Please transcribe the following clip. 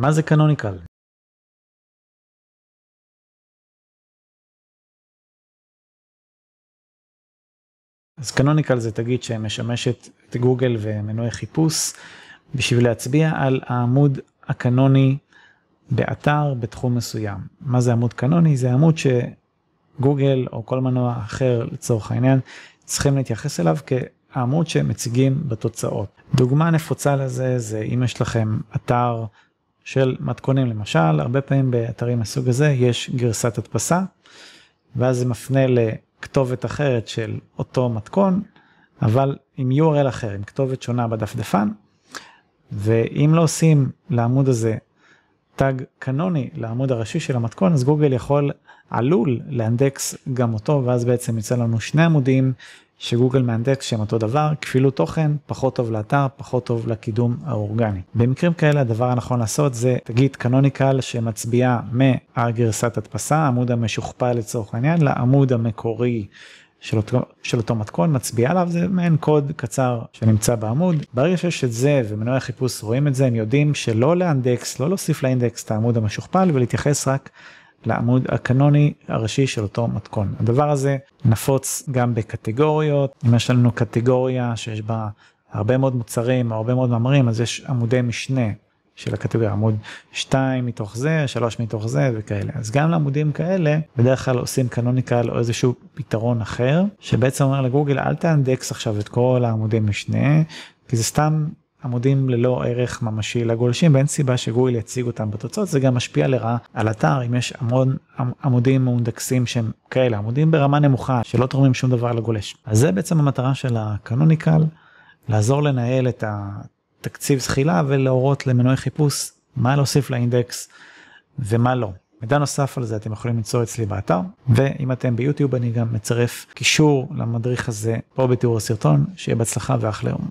מה זה קנוניקל? אז קנוניקל זה תגיד שמשמשת את גוגל ומנועי חיפוש בשביל להצביע על העמוד הקנוני באתר בתחום מסוים. מה זה עמוד קנוני? זה עמוד שגוגל או כל מנוע אחר לצורך העניין צריכים להתייחס אליו כעמוד שמציגים בתוצאות. דוגמה נפוצה לזה זה אם יש לכם אתר של מתכונים למשל, הרבה פעמים באתרים מסוג הזה יש גרסת הדפסה, ואז זה מפנה לכתובת אחרת של אותו מתכון, אבל עם URL אחר, עם כתובת שונה בדפדפן, ואם לא עושים לעמוד הזה טאג קנוני לעמוד הראשי של המתכון, אז גוגל יכול, עלול לאנדקס גם אותו, ואז בעצם יצא לנו שני עמודים שגוגל מאנדקס שהם אותו דבר, כפילו תוכן, פחות טוב לאתר, פחות טוב לקידום האורגני. במקרים כאלה הדבר הנכון לעשות זה תגיד קנוניקל שמצביעה מהגרסת הדפסה, העמוד המשוכפל לצורך העניין, לעמוד המקורי של אותו, של אותו מתכון, מצביע עליו, זה מעין קוד קצר שנמצא בעמוד. ברגע שיש את זה ומנועי החיפוש רואים את זה, הם יודעים שלא לאנדקס, לא להוסיף לאינדקס את העמוד המשוכפל ולהתייחס רק לעמוד הקנוני הראשי של אותו מתכון. הדבר הזה נפוץ גם בקטגוריות, אם יש לנו קטגוריה שיש בה הרבה מאוד מוצרים הרבה מאוד מאמרים, אז יש עמודי משנה של הקטגוריה, עמוד 2 מתוך זה, 3 מתוך זה וכאלה. אז גם לעמודים כאלה, בדרך כלל עושים קנוניקל או איזשהו פתרון אחר, שבעצם אומר לגוגל אל תאנדקס עכשיו את כל העמודי משנה, כי זה סתם עמודים ללא ערך ממשי לגולשים ואין סיבה שגוגל יציג אותם בתוצאות. זה גם משפיע לרעה על אתר. אם יש המון עמודים מאונדקסים שהם כאלה עמודים ברמה נמוכה שלא תורמים שום דבר לגולש. אז זה בעצם המטרה של הקנוניקל לעזור לנהל את התקציב זחילה ולהורות למנועי חיפוש מה להוסיף לאינדקס ומה לא. מידע נוסף על זה אתם יכולים למצוא אצלי באתר ואם אתם ביוטיוב אני גם מצרף קישור למדריך הזה פה בתיאור הסרטון שיהיה בהצלחה ואחלה יום.